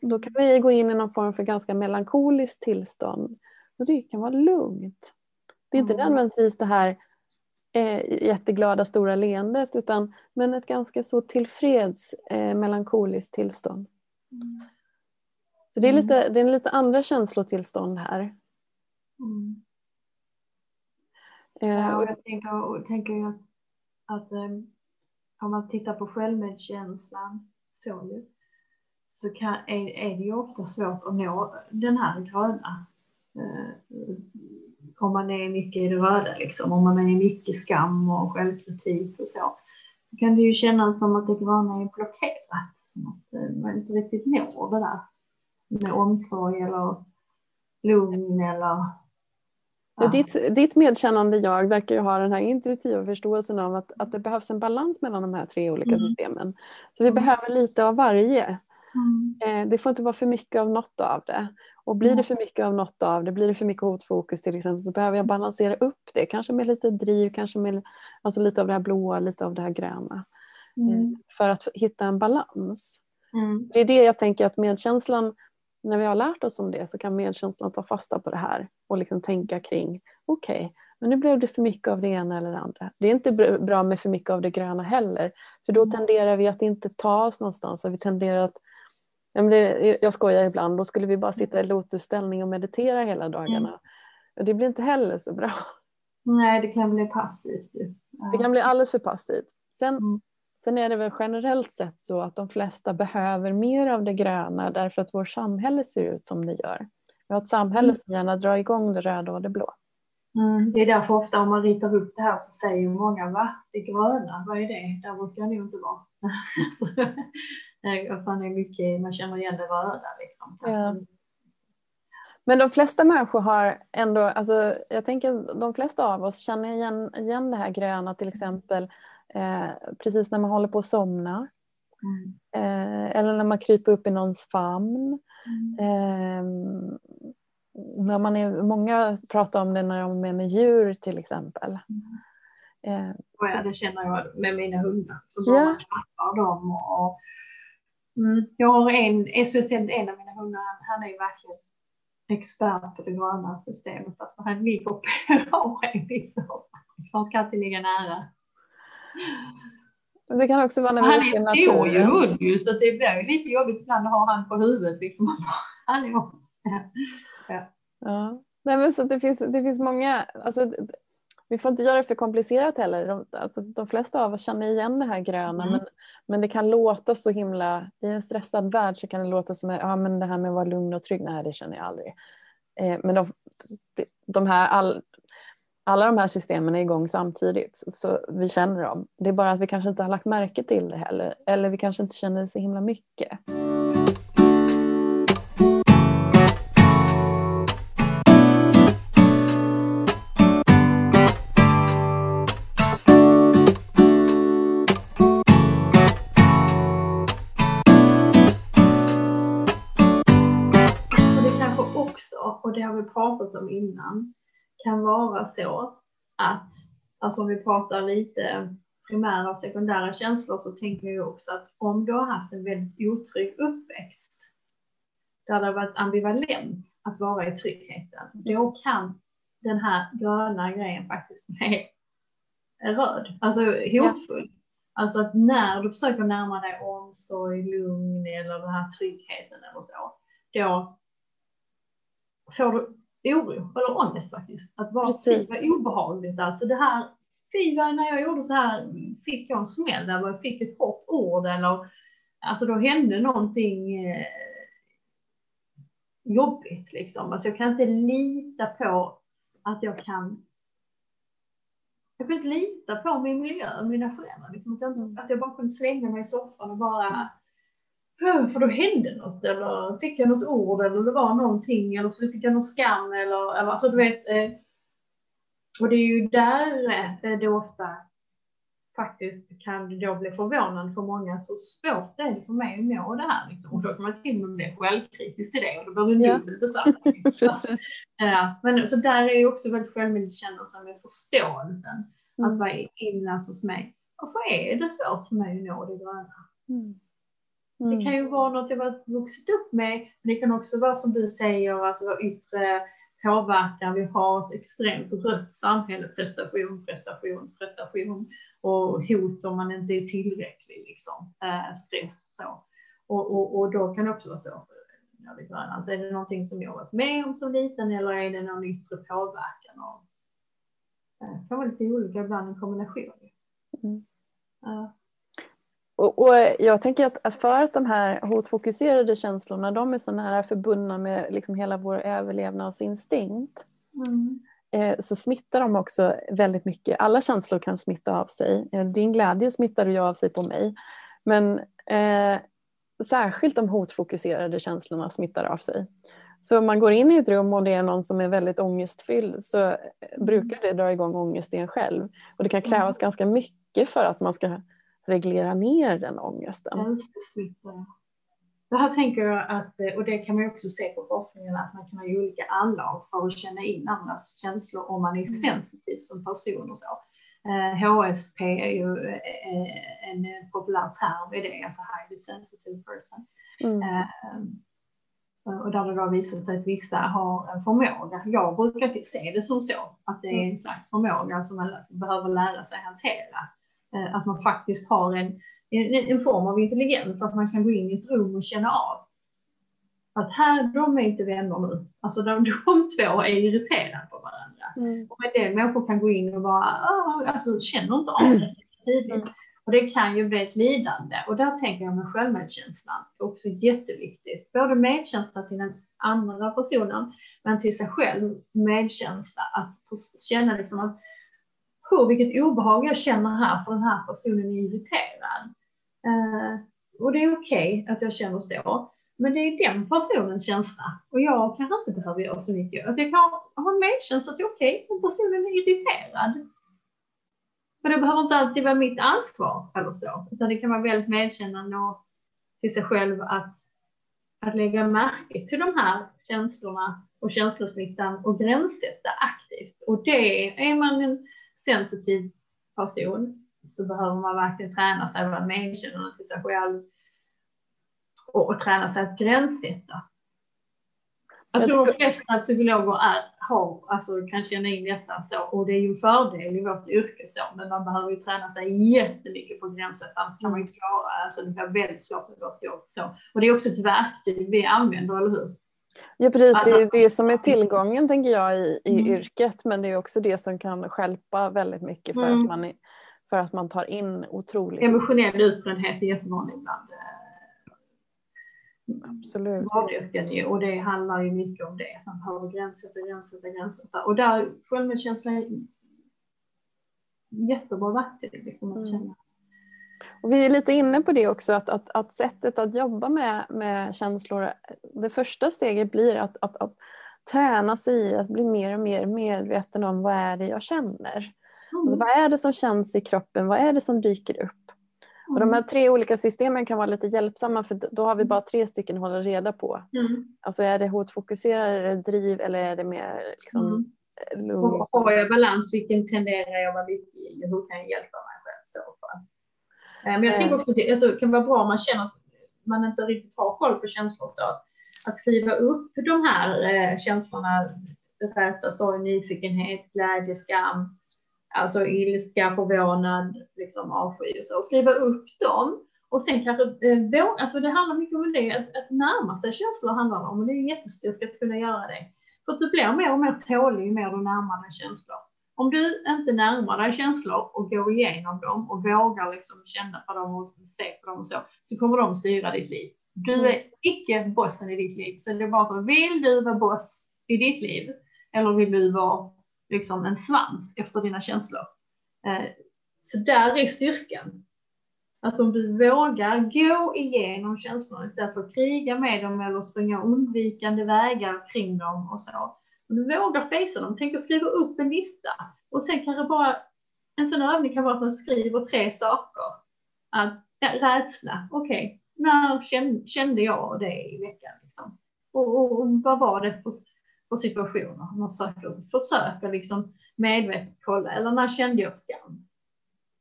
Då kan vi gå in i någon form för ganska melankoliskt tillstånd. Och det kan vara lugnt. Det är inte Mm. nödvändigtvis det här eh, jätteglada stora leendet, utan men ett ganska så tillfreds eh, melankoliskt tillstånd. Mm. Så det är, Mm. lite, det är en lite andra känslotillstånd här. Mm. Eh, Ja, och jag tänker, och tänker att, att um, om man tittar på självmedkänslan så, ju, så kan, är, är det ju ofta svårt att nå den här gröna. Eh, om man är mycket i det röda, liksom, om man är mycket skam och självkritik och så, så kan det ju kännas som att det gröna är blockerat. Som att eh, man inte riktigt når det där med omsorg eller lugn eller Ja, ditt, ditt medkännande jag verkar ju ha den här intuitiva förståelsen av att, att det behövs en balans mellan de här tre olika Mm. systemen. Så vi Mm. behöver lite av varje. Mm. Eh, det får inte vara för mycket av något av det. Och blir det för mycket av något av det, blir det för mycket hotfokus till exempel, så behöver jag balansera upp det. Kanske med lite driv, kanske med alltså lite av det här blåa, lite av det här gröna. Eh, Mm. för att hitta en balans. Mm. Det är det jag tänker att medkänslan, när vi har lärt oss om det så kan medkänslan ta fasta på det här och liksom tänka kring okej, men nu blev det för mycket av det ena eller det andra. Det är inte br- bra med för mycket av det gröna heller för då Mm. tenderar vi att inte ta oss någonstans. Vi tenderar att, ja, jag skojar ibland, då skulle vi bara sitta i lotusställning och meditera hela dagarna. Och det blir inte heller så bra. Nej, det kan bli passivt ju. Det kan bli alldeles för passivt. Sen, Mm. Sen är det väl generellt sett så att de flesta behöver mer av det gröna därför att vårt samhälle ser ut som det gör. Vi har ett samhälle Mm. som gärna drar igång det röda och det blå. Mm. Det är därför ofta om man ritar upp det här så säger många va? Det gröna, vad är det? Där brukar jag nog inte vara. så, eh, fan, det är mycket, man känner igen det röda liksom. Ja. Men de flesta människor har ändå, alltså, jag tänker de flesta av oss känner igen, igen det här gröna till exempel eh, precis när man håller på att somna. Mm. Eh, eller när man kryper upp i någons famn. Mm. Eh, när man är, många pratar om det när de är med djur till exempel. Mm. Eh, ja, det känner jag med mina hundar. Så bara ja. klappar dem. Och, och mm, jag har en, speciellt en av mina hundar, han är verkligen expert på det gröna systemet. Alltså han ligger på en så han ska alltid ligga nära. Det kan också vara när vi är i naturen. Han är stor ju hund ju så det blir lite jobbigt ibland att ha han på huvudet. Liksom. Ja. ja. Nej, men så det, finns, det finns många, alltså, vi får inte göra det för komplicerat heller. De, alltså, de flesta av oss känner igen det här gröna mm. men, men det kan låta så himla, i en stressad värld så kan det låta som ja, men det här med att vara lugn och trygg, nej det känner jag aldrig. Eh, men de, de här, all, alla de här systemen är igång samtidigt så vi känner dem. Det är bara att vi kanske inte har lagt märke till det heller eller vi kanske inte känner det så himla mycket. Och det har vi pratat om innan kan vara så att, alltså om vi pratar lite primära och sekundära känslor så tänker jag också att om du har haft en väldigt otrygg uppväxt där det har varit ambivalent att vara i tryggheten, då kan den här gröna grejen faktiskt bli röd, alltså hotfull. Ja. Alltså att när du försöker närma dig omsorg, lugn eller den här tryggheten eller så, då får du oro eller ångest faktiskt. Att vara fy vad obehagligt alltså. Det här, fy vad när jag gjorde så här fick jag en smäll där jag fick ett hårt ord eller alltså då hände någonting eh, jobbigt liksom. Alltså jag kan inte lita på att jag kan jag kan inte lita på min miljö, mina föräldrar. Liksom, att, jag, mm. att jag bara kunde slänga mig i soffan och bara för då hände något eller fick jag något ord eller det var någonting eller så fick jag någon skam eller, eller alltså du vet. Eh, och det är ju där eh, det ofta faktiskt kan då bli förvånande för många så svårt det är för mig att nå det här. Liksom. Och då kan man till och med bli självkritisk till det och då blir det dubbelt besvärligt. ja, men så där är ju också väldigt självmedkännelsen med förståelsen mm. att vara inlärt hos mig. Varför är det svårt för mig att nå det gröna? Mm. Mm. Det kan ju vara något jag har vuxit upp med, men det kan också vara som du säger, alltså yttre påverkan. Vi har ett extremt rött samhälle, prestation, prestation, prestation och hot om man inte är tillräcklig, liksom. Eh, stress så. Och, och, och då kan det också vara så. Alltså är det någonting som jag varit med om som liten eller är det någon yttre påverkan? Av, eh, det kan vara lite olika, ibland en kombination. Mm. Uh. Och, och, jag tänker att, att, för att de här hotfokuserade känslorna de är så nära förbundna med liksom hela vår överlevnadsinstinkt mm. eh, så smittar de också väldigt mycket. Alla känslor kan smitta av sig. Eh, din glädje smittar ju av sig på mig. Men eh, särskilt de hotfokuserade känslorna smittar av sig. Så om man går in i ett rum och det är någon som är väldigt ångestfylld så brukar det dra igång ångest i en själv. Och det kan krävas mm. ganska mycket för att man ska reglera ner den ångesten. Det här tänker jag att, och det kan man också se på forskningen, att man kan ha olika anlag för att känna in andras känslor om man är mm. sensitiv som person och så. HSP eh, är ju eh, en populär term i det, alltså highly sensitive person. Mm. Eh, och där det då visat sig att vissa har en förmåga. Jag brukar se det som så, att det är en slags förmåga som man behöver lära sig hantera. Eh, att man faktiskt har en, en, en, form av intelligens, att man kan gå in i ett rum och känna av att här, de är inte vänner nu. Alltså de, de två är irriterade på varandra. Mm. Och en del människor kan gå in och bara, alltså känner inte av det tidigt. Mm. Och det kan ju bli ett lidande. Och där tänker jag med självmedkänslan, också jätteviktigt. Både medkänsla till den andra personen, men till sig själv medkänsla. Att känna liksom att på vilket obehag jag känner här för den här personen är irriterad. Eh, och det är okej okay att jag känner så. Men det är den personens känsla och jag kanske inte behöver göra så mycket. Att jag kan ha en medkänsla att okej, okay, den personen är irriterad. Men det behöver inte alltid vara mitt ansvar eller så, utan det kan vara väldigt medkännande och till sig själv att, att lägga märke till de här känslorna och känslosmittan och gränssätta aktivt. Och det är man en sensitiv person så behöver man verkligen träna sig att vara medkännande till sig själv och, och träna sig att gränssätta. Jag tror de flesta psykologer är, har, alltså, kan känna in detta så, och det är ju en fördel i vårt yrke så, men man behöver ju träna sig jättemycket på gränset, annars kan man inte klara, alltså det blir väldigt svårt med vårt jobb. Så. Och det är också ett verktyg vi använder, eller hur? Ja precis, det är det som är tillgången tänker jag i, i mm. yrket, men det är också det som kan skälpa väldigt mycket för, mm. att, man, för att man tar in otroligt Emotionell utbrändhet är jättevanligt bland Absolut. Vårdyrken och det handlar ju mycket om det. Man behöver gränssätta, gränssätta, gränssätta. Och där självmedkänsla är jättebra verktyg. Liksom, att mm. Och vi är lite inne på det också att, att, att sättet att jobba med, med känslor, det första steget blir att, att, att träna sig i att bli mer och mer medveten om vad är det jag känner. Mm. Alltså, vad är det som känns i kroppen? Vad är det som dyker upp? Och de här mm. tre olika systemen kan vara lite hjälpsamma för då har vi bara tre stycken att hålla reda på. Mm. Alltså är det hotfokuserad, är det driv eller är det mer liksom, mm. Lugn? Och har jag balans, vilken tenderar jag att vara lycklig i? Hur kan jag hjälpa mig själv? Så eh, Men jag tänker också att det alltså, kan vara bra om man känner att man inte riktigt har koll på känslor. Så att, att skriva upp de här eh, känslorna, rädsla, sorg, nyfikenhet, glädje, skam, alltså ilska, förvånad, liksom avsky och så. Och skriva upp dem och sen kanske eh, alltså det handlar mycket om det, att, att närma sig känslor handlar om och det är jättestyrka att kunna göra det. För att du blir mer och mer tålig ju mer du närmar dig känslor. Om du inte närmar dig känslor och går igenom dem och vågar liksom känna på dem och se på dem och så, så kommer de styra ditt liv. Du mm. är icke bossen i ditt liv. Så det är bara så, vill du vara boss i ditt liv? Eller vill du vara liksom en svans efter dina känslor. Eh, så där är styrkan. Alltså om du vågar gå igenom känslorna istället för att kriga med dem eller springa undvikande vägar kring dem och så. Om du vågar fejsa dem, tänk att skriva upp en lista och sen kan det bara, en sån övning kan vara att man skriver tre saker. Att ja, rädsla, okej, okay. när kände jag det i veckan? Liksom? Och, och, och vad var det för på situationer. Man försöker, försöker liksom medvetet kolla, eller när kände jag skam?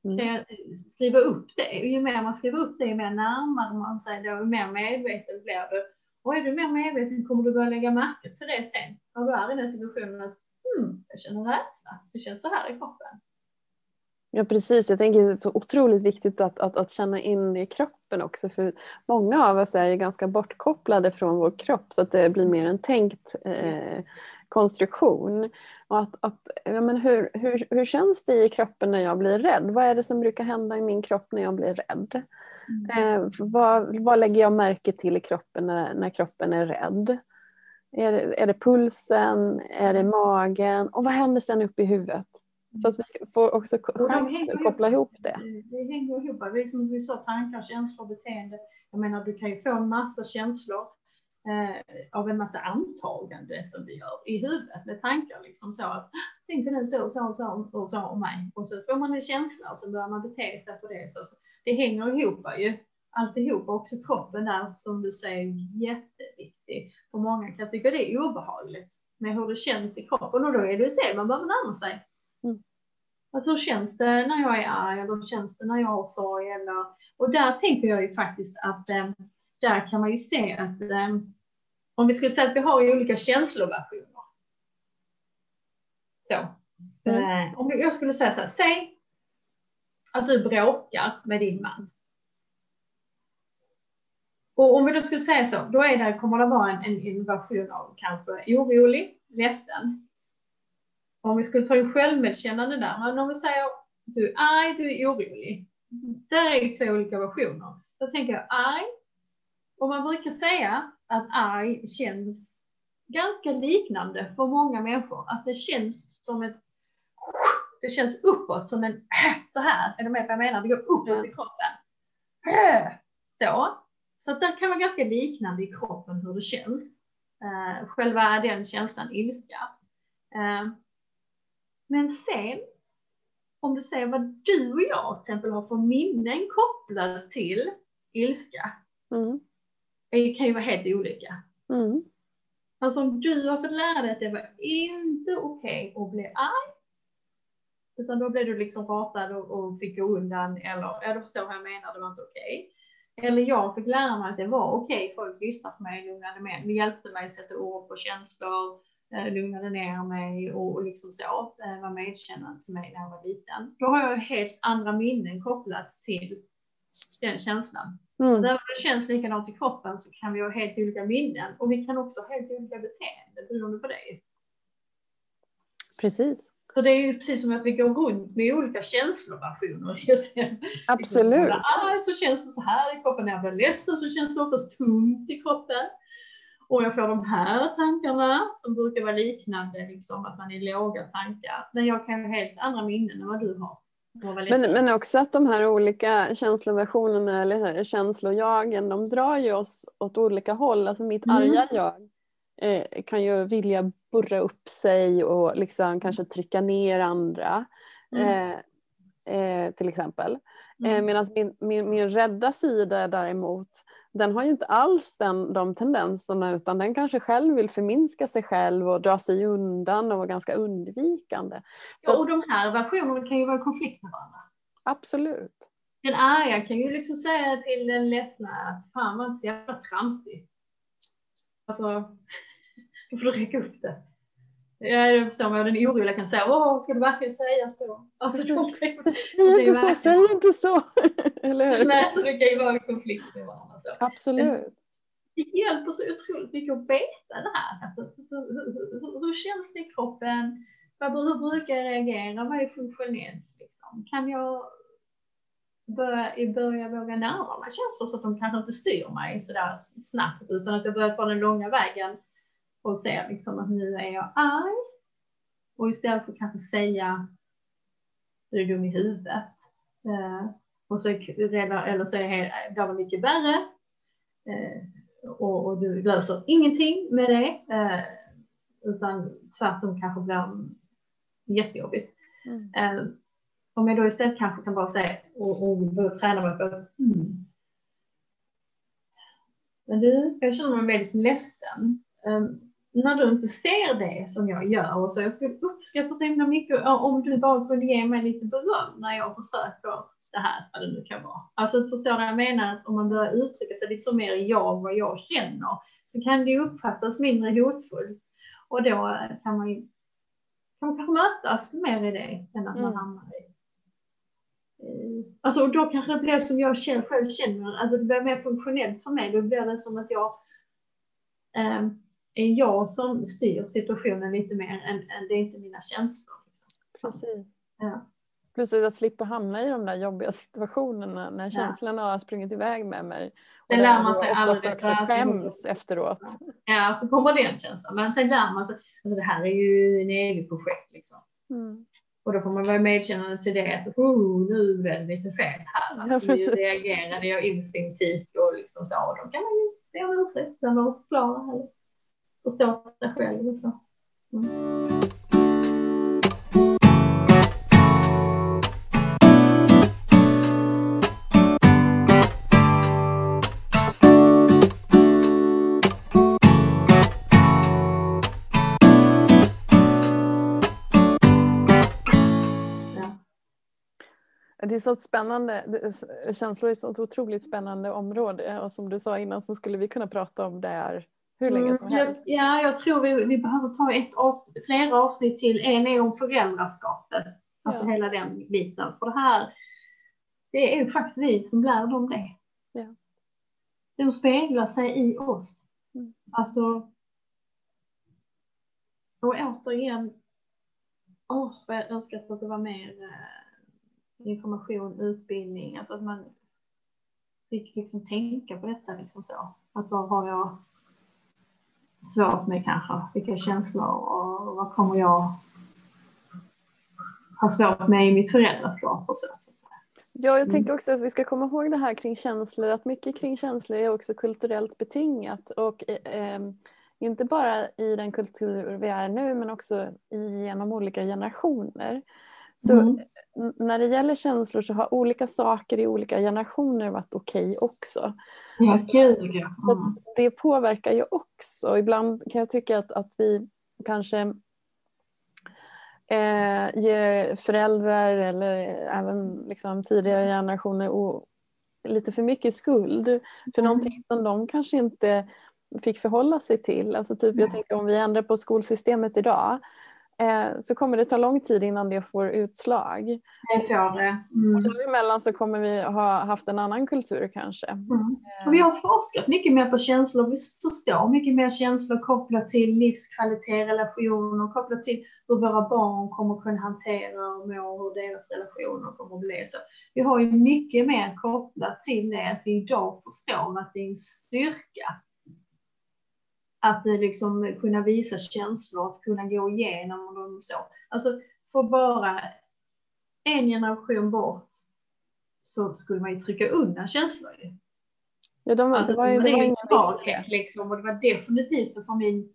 Mm. Skriva upp det, och ju mer man skriver upp det, ju mer närmar man sig ju mer medveten blir du. Och är du mer medveten kommer du börja lägga märke till det sen, när du är i den situationen att hmm, jag känner rädsla, det känns så här i kroppen. Ja precis, jag tänker det är så otroligt viktigt att, att, att känna in det i kroppen också för många av oss är ju ganska bortkopplade från vår kropp så att det blir mer en tänkt eh, konstruktion. Och att, att, ja, men hur, hur, hur känns det i kroppen när jag blir rädd? Vad är det som brukar hända i min kropp när jag blir rädd? Mm. Eh, vad, vad lägger jag märke till i kroppen när, när kroppen är rädd? Är det, är det pulsen? Är det magen? Och vad händer sen upp i huvudet? Så att vi får också koppla ihop det. Det hänger ihop. Det är som vi sa, tankar, känslor, beteende. Jag menar, du kan ju få en massa känslor av en massa antagande som vi gör i huvudet med tankar liksom så att tänker nu så, så, så och så om mig. Och så får man en känsla och så börjar man bete sig på det. Så, det hänger ihop ju alltihop. Också kroppen där som du säger jätteviktig. För många kan tycka det är obehagligt med hur det känns i kroppen och då är det så man behöver närma sig. Att hur känns det när jag är arg eller hur känns det när jag har sorg? Eller, och där tänker jag ju faktiskt att eh, där kan man ju se att eh, om vi skulle säga att vi har olika känsloversioner. Så. Mm. Eh, om jag skulle säga så här, säg att du bråkar med din man. Och om vi då skulle säga så, då är det, kommer det vara en, en, en version av kanske orolig, ledsen, om vi skulle ta in självmedkännande där, men om vi säger du är arg, du är orolig. Där är ju två olika versioner. Då tänker jag arg. Och man brukar säga att arg känns ganska liknande för många människor. Att det känns som ett det känns uppåt som en så här. Är du med på vad jag menar? Det går uppåt i kroppen. Så. Så att det kan vara ganska liknande i kroppen hur det känns. Uh, själva den känslan ilska. Uh, men sen om du ser vad du och jag till exempel har för minnen kopplade till ilska. Mm. Det kan ju vara helt olika. Mm. Alltså om du har fått lära dig att det var inte okej okay att bli arg. Utan då blev du liksom ratad och, och fick gå undan eller, ja du förstår vad jag menar, det var inte okej. Okay. Eller jag fick lära mig att det var okej, okay, folk lyssnade på mig, lugnade mig, det hjälpte mig att sätta ord på känslor, eh, lugnade ner mig och, och liksom så, eh, var medkännande till mig när jag var liten. Då har jag helt andra minnen kopplat till den känslan. Mm. Där det känns likadant i kroppen så kan vi ha helt olika minnen och vi kan också ha helt olika beteenden beroende på det. Precis. Så det är ju precis som att vi går runt med olika känsloversioner. Absolut. Arg så känns det så här i kroppen, när jag blir ledsen så känns det oftast tungt i kroppen. Och jag får de här tankarna som brukar vara liknande, liksom att man är låga tankar. Men jag kan ha helt andra minnen än vad du har. Men, men också att de här olika känsloversionerna eller känslojagen, de drar ju oss åt olika håll. Alltså mitt mm. arga jag eh, kan ju vilja burra upp sig och liksom kanske trycka ner andra. Mm. Eh, eh, till exempel. Eh, mm. Medan min, min, min rädda sida däremot, den har ju inte alls den, de tendenserna utan den kanske själv vill förminska sig själv och dra sig undan och vara ganska undvikande. Så ja, och de här versionerna kan ju vara i konflikt med varandra. Absolut. Den arga kan ju liksom säga till den ledsna att fan vad så jävla tramsig. Alltså, då får du räcka upp det. Jag förstår vad den oroliga kan säga. Åh, ska det verkligen sägas då? Alltså, de, säg inte så, säg inte så. Eller hur? Nej, så det kan ju vara i konflikt med varandra. Så. Absolut. Det hjälper så otroligt mycket att veta det här. Alltså, hur, hur, hur, känns det i kroppen? Hur brukar jag reagera? Vad är funktionellt? Liksom? Kan jag börja, börja våga närma mig känslor så att de kanske inte styr mig sådär snabbt utan att jag börjar ta den långa vägen och ser liksom att nu är jag arg. Och istället för att kanske säga du är dum i huvudet. Eh, och så redan, eller så är det mycket värre. Eh, och, och, du löser ingenting med det. Eh, utan tvärtom kanske blir jättejobbigt. Mm. Eh, om jag då istället kanske kan bara säga och, och börja träna mig på mm. Men du, jag känner mig väldigt ledsen. Um, när du inte ser det som jag gör och så jag skulle uppskatta så himla mycket om du bara kunde ge mig lite beröm när jag försöker det här, vad det nu kan vara. Alltså förstår du vad jag menar? Att om man börjar uttrycka sig lite så mer jag, vad jag känner, så kan det uppfattas mindre hotfullt. Och då kan man ju kan man kanske mötas mer i det än att mm. man hamnar i Alltså då kanske det blir som jag själv känner, alltså det blir mer funktionellt för mig. Då blir det som att jag um, är jag som styr situationen lite mer än, än det är inte mina känslor. Liksom. Precis. Ja. Plus att jag slipper hamna i de där jobbiga situationerna när känslorna ja. har sprungit iväg med mig. Och sen lär man sig aldrig. också skäms efteråt. Ja, så kommer den känslan. Men sen lär man sig, alltså det här är ju en evig projekt liksom. Mm. Och då får man vara medkännande till det att oh, nu är det lite fel här. Alltså, nu reagerade jag instinktivt och liksom så. Och då kan man ju be om ursäkt eller förklara förstå sig själv. Och så. Mm. Det är så spännande, känslor är ett så otroligt spännande område och som du sa innan så skulle vi kunna prata om det här hur länge som mm, helst. Ja, jag tror vi, vi behöver ta ett avsnitt, flera avsnitt till. En är om föräldraskapet, alltså ja. hela den biten. För det här, det är ju faktiskt vi som lär dem det. Ja. De speglar sig i oss. Mm. Alltså, och återigen, åh, vad jag önskar att det var mer eh, information, utbildning, alltså att man fick liksom tänka på detta liksom så. Att vad har jag svårt med kanske. Vilka känslor och vad kommer jag ha svårt med i mitt föräldraskap och så. Ja, jag tänker mm. också att vi ska komma ihåg det här kring känslor, att mycket kring känslor är också kulturellt betingat och eh, inte bara i den kultur vi är nu men också genom olika generationer. Så mm. När det gäller känslor så har olika saker i olika generationer varit okej okay också. Ja, alltså, gud ja. Mm. Det påverkar ju också. Ibland kan jag tycka att, att vi kanske eh, ger föräldrar eller även liksom tidigare generationer lite för mycket skuld för mm. någonting som de kanske inte fick förhålla sig till. Alltså typ, jag tänker om vi ändrar på skolsystemet idag så kommer det ta lång tid innan det får utslag. Det får det. Mm. Däremellan så kommer vi ha haft en annan kultur kanske. Mm. Eh. Vi har forskat mycket mer på känslor, vi förstår mycket mer känslor kopplat till livskvalitet, relationer, kopplat till hur våra barn kommer kunna hantera och må, hur deras relationer kommer att bli. Så vi har ju mycket mer kopplat till det, att vi idag förstår att det är en styrka att liksom kunna visa känslor, att kunna gå igenom dem och så. Alltså för bara en generation bort så skulle man ju trycka undan känslor ju. Ja, de, alltså, det var, det var ingen vits liksom, och det var definitivt för min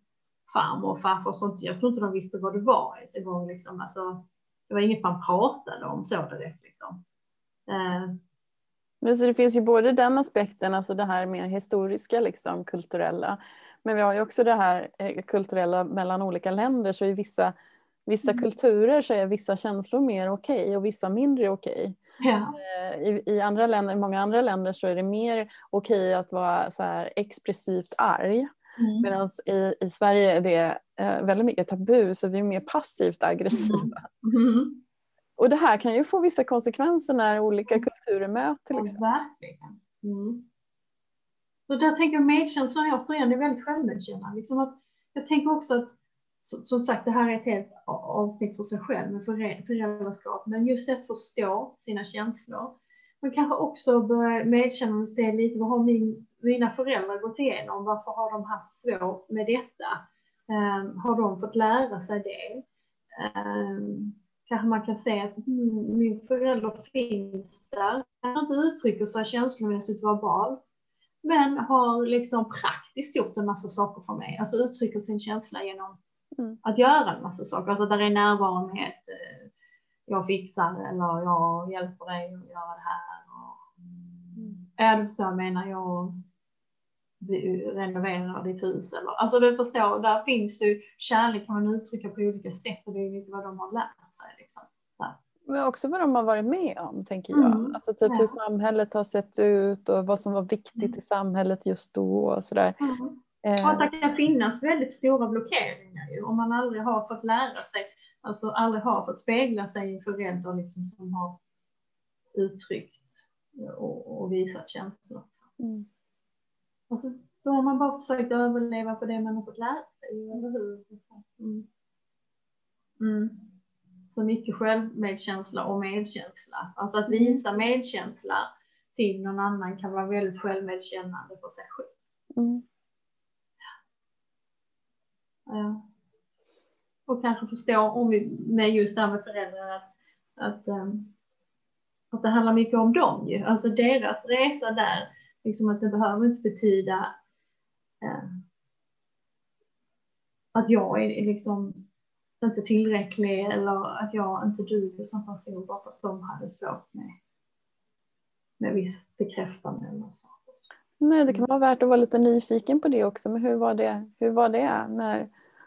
farmor och farfar och sånt. Jag tror inte de visste vad det var ens en gång liksom. Alltså, det var inget man pratade om så direkt liksom. Uh, men så det finns ju både den aspekten, alltså det här mer historiska, liksom, kulturella. Men vi har ju också det här eh, kulturella mellan olika länder. Så i vissa, vissa mm. kulturer så är vissa känslor mer okej okay och vissa mindre okej. Okay. Ja. Eh, I, I, andra länder, många andra länder så är det mer okej okay att vara så här expressivt arg. Mm. Medan i, i Sverige är det eh, väldigt mycket tabu så vi är mer passivt aggressiva. Mm. mm. Och det här kan ju få vissa konsekvenser när olika kulturer möts till exempel. Ja, verkligen. Och där tänker jag medkänslan återigen är väldigt självmedkännande. Liksom att, jag tänker också att som sagt, det här är ett helt avsnitt för sig själv med föräldraskap, men just att förstå sina känslor. Men kanske också börja medkänna och se lite vad har min, mina föräldrar gått igenom? Varför har de haft svårt med detta? Um, har de fått lära sig det? Um, kanske man kan se att mm, min förälder finns där, han inte uttrycker sig känslomässigt verbalt, men har liksom praktiskt gjort en massa saker för mig, alltså uttrycker sin känsla genom mm. att göra en massa saker, alltså där är närvarenhet, eh, jag fixar eller jag hjälper dig att göra det här. Och, mm. Ja, du förstår jag menar, jag renoverar ditt hus eller, alltså du förstår, där finns ju kärlek kan man uttrycka på olika sätt och det är lite vad de har lärt men också vad de har varit med om, tänker jag. Mm. Alltså typ ja. hur samhället har sett ut och vad som var viktigt mm. i samhället just då och sådär. Mm. Eh. Och att det kan finnas väldigt stora blockeringar ju, om man aldrig har fått lära sig, alltså aldrig har fått spegla sig i en förälder liksom, som har uttryckt och, och visat känslor. Mm. Alltså, då har man bara försökt överleva på det man har fått lära sig, eller hur? Mm. Mm så mycket självmedkänsla och medkänsla. Alltså att visa medkänsla till någon annan kan vara väldigt självmedkännande för sig själv. Mm. Ja. Och kanske förstå om vi, med just det här med föräldrar att, att, um, att det handlar mycket om dem ju. Alltså deras resa där, liksom att det behöver inte betyda uh, att jag är liksom inte tillräcklig eller att jag inte duger som person bara för att de hade svårt med, med visst bekräftande eller så. Nej, det kan vara värt att vara lite nyfiken på det också. Men hur var det, hur var det när,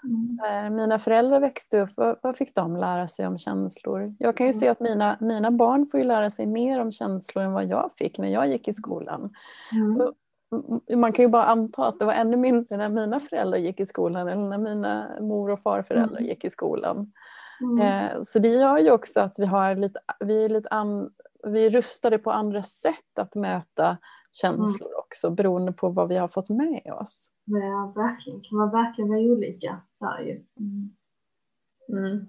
mm. när mina föräldrar växte upp? Vad, vad, fick de lära sig om känslor? Jag kan ju mm. se att mina, mina barn får ju lära sig mer om känslor än vad jag fick när jag gick i skolan. Mm man kan ju bara anta att det var ännu mindre när mina föräldrar gick i skolan eller när mina mor och farföräldrar mm. gick i skolan. Mm. Eh, så det gör ju också att vi, har lite, vi, är lite an, vi är rustade på andra sätt att möta känslor mm. också beroende på vad vi har fått med oss. Ja, verkligen. kan man verkligen vara olika där ju. Mm. mm.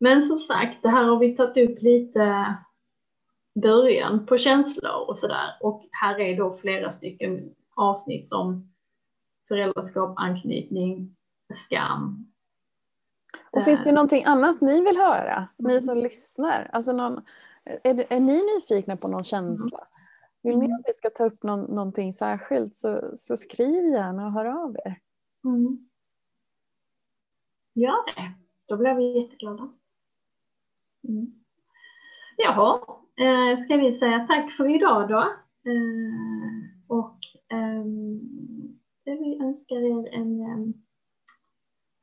Men som sagt, det här har vi tagit upp lite början på känslor och sådär. Och här är då flera stycken avsnitt som föräldraskap, anknytning, skam. Och finns det eh. någonting annat ni vill höra, ni som mm. lyssnar? Alltså någon, är, är ni nyfikna på någon känsla? Vill ni mm. att vi ska ta upp någon, någonting särskilt så, så skriv gärna och hör av er. Mm. Gör det, då blir vi jätteglada. Mm. Jaha, eh, ska vi säga tack för idag då. Eh, och eh, vi önskar er en eh,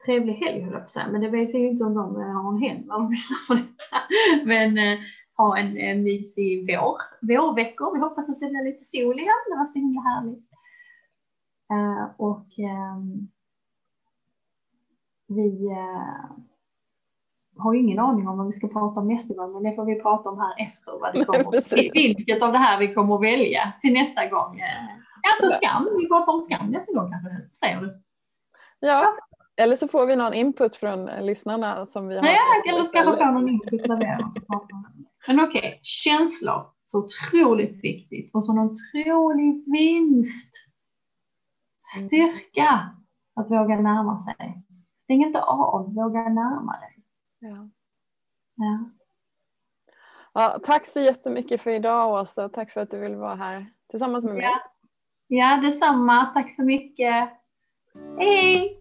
trevlig helg höll jag på att säga, men det vet vi ju inte om de eh, har en helg när de lyssnar på detta. Men eh, ha en, en mysig vår, vårveckor. Vi hoppas att det blir lite sol igen, det var så himla härligt. Eh, och ehm, vi har ingen aning om vad vi ska prata om nästa gång, men det får vi prata om här efter. Vad det kommer, vilket av det här vi kommer att välja till nästa gång. Kanske skam, vi pratar om skam nästa gång kanske, säger du? Ja, eller så får vi någon input från lyssnarna som vi har. Ja, eller ska vi få någon input vad det Men okej, okay. känslor, så otroligt viktigt och så en otrolig vinst. Styrka att våga närma sig. Stäng inte av, våga närma dig. Ja. Ja. Ja, tack så jättemycket för idag Åsa. Tack för att du ville vara här tillsammans med mig. Ja, ja detsamma. Tack så mycket. Hej!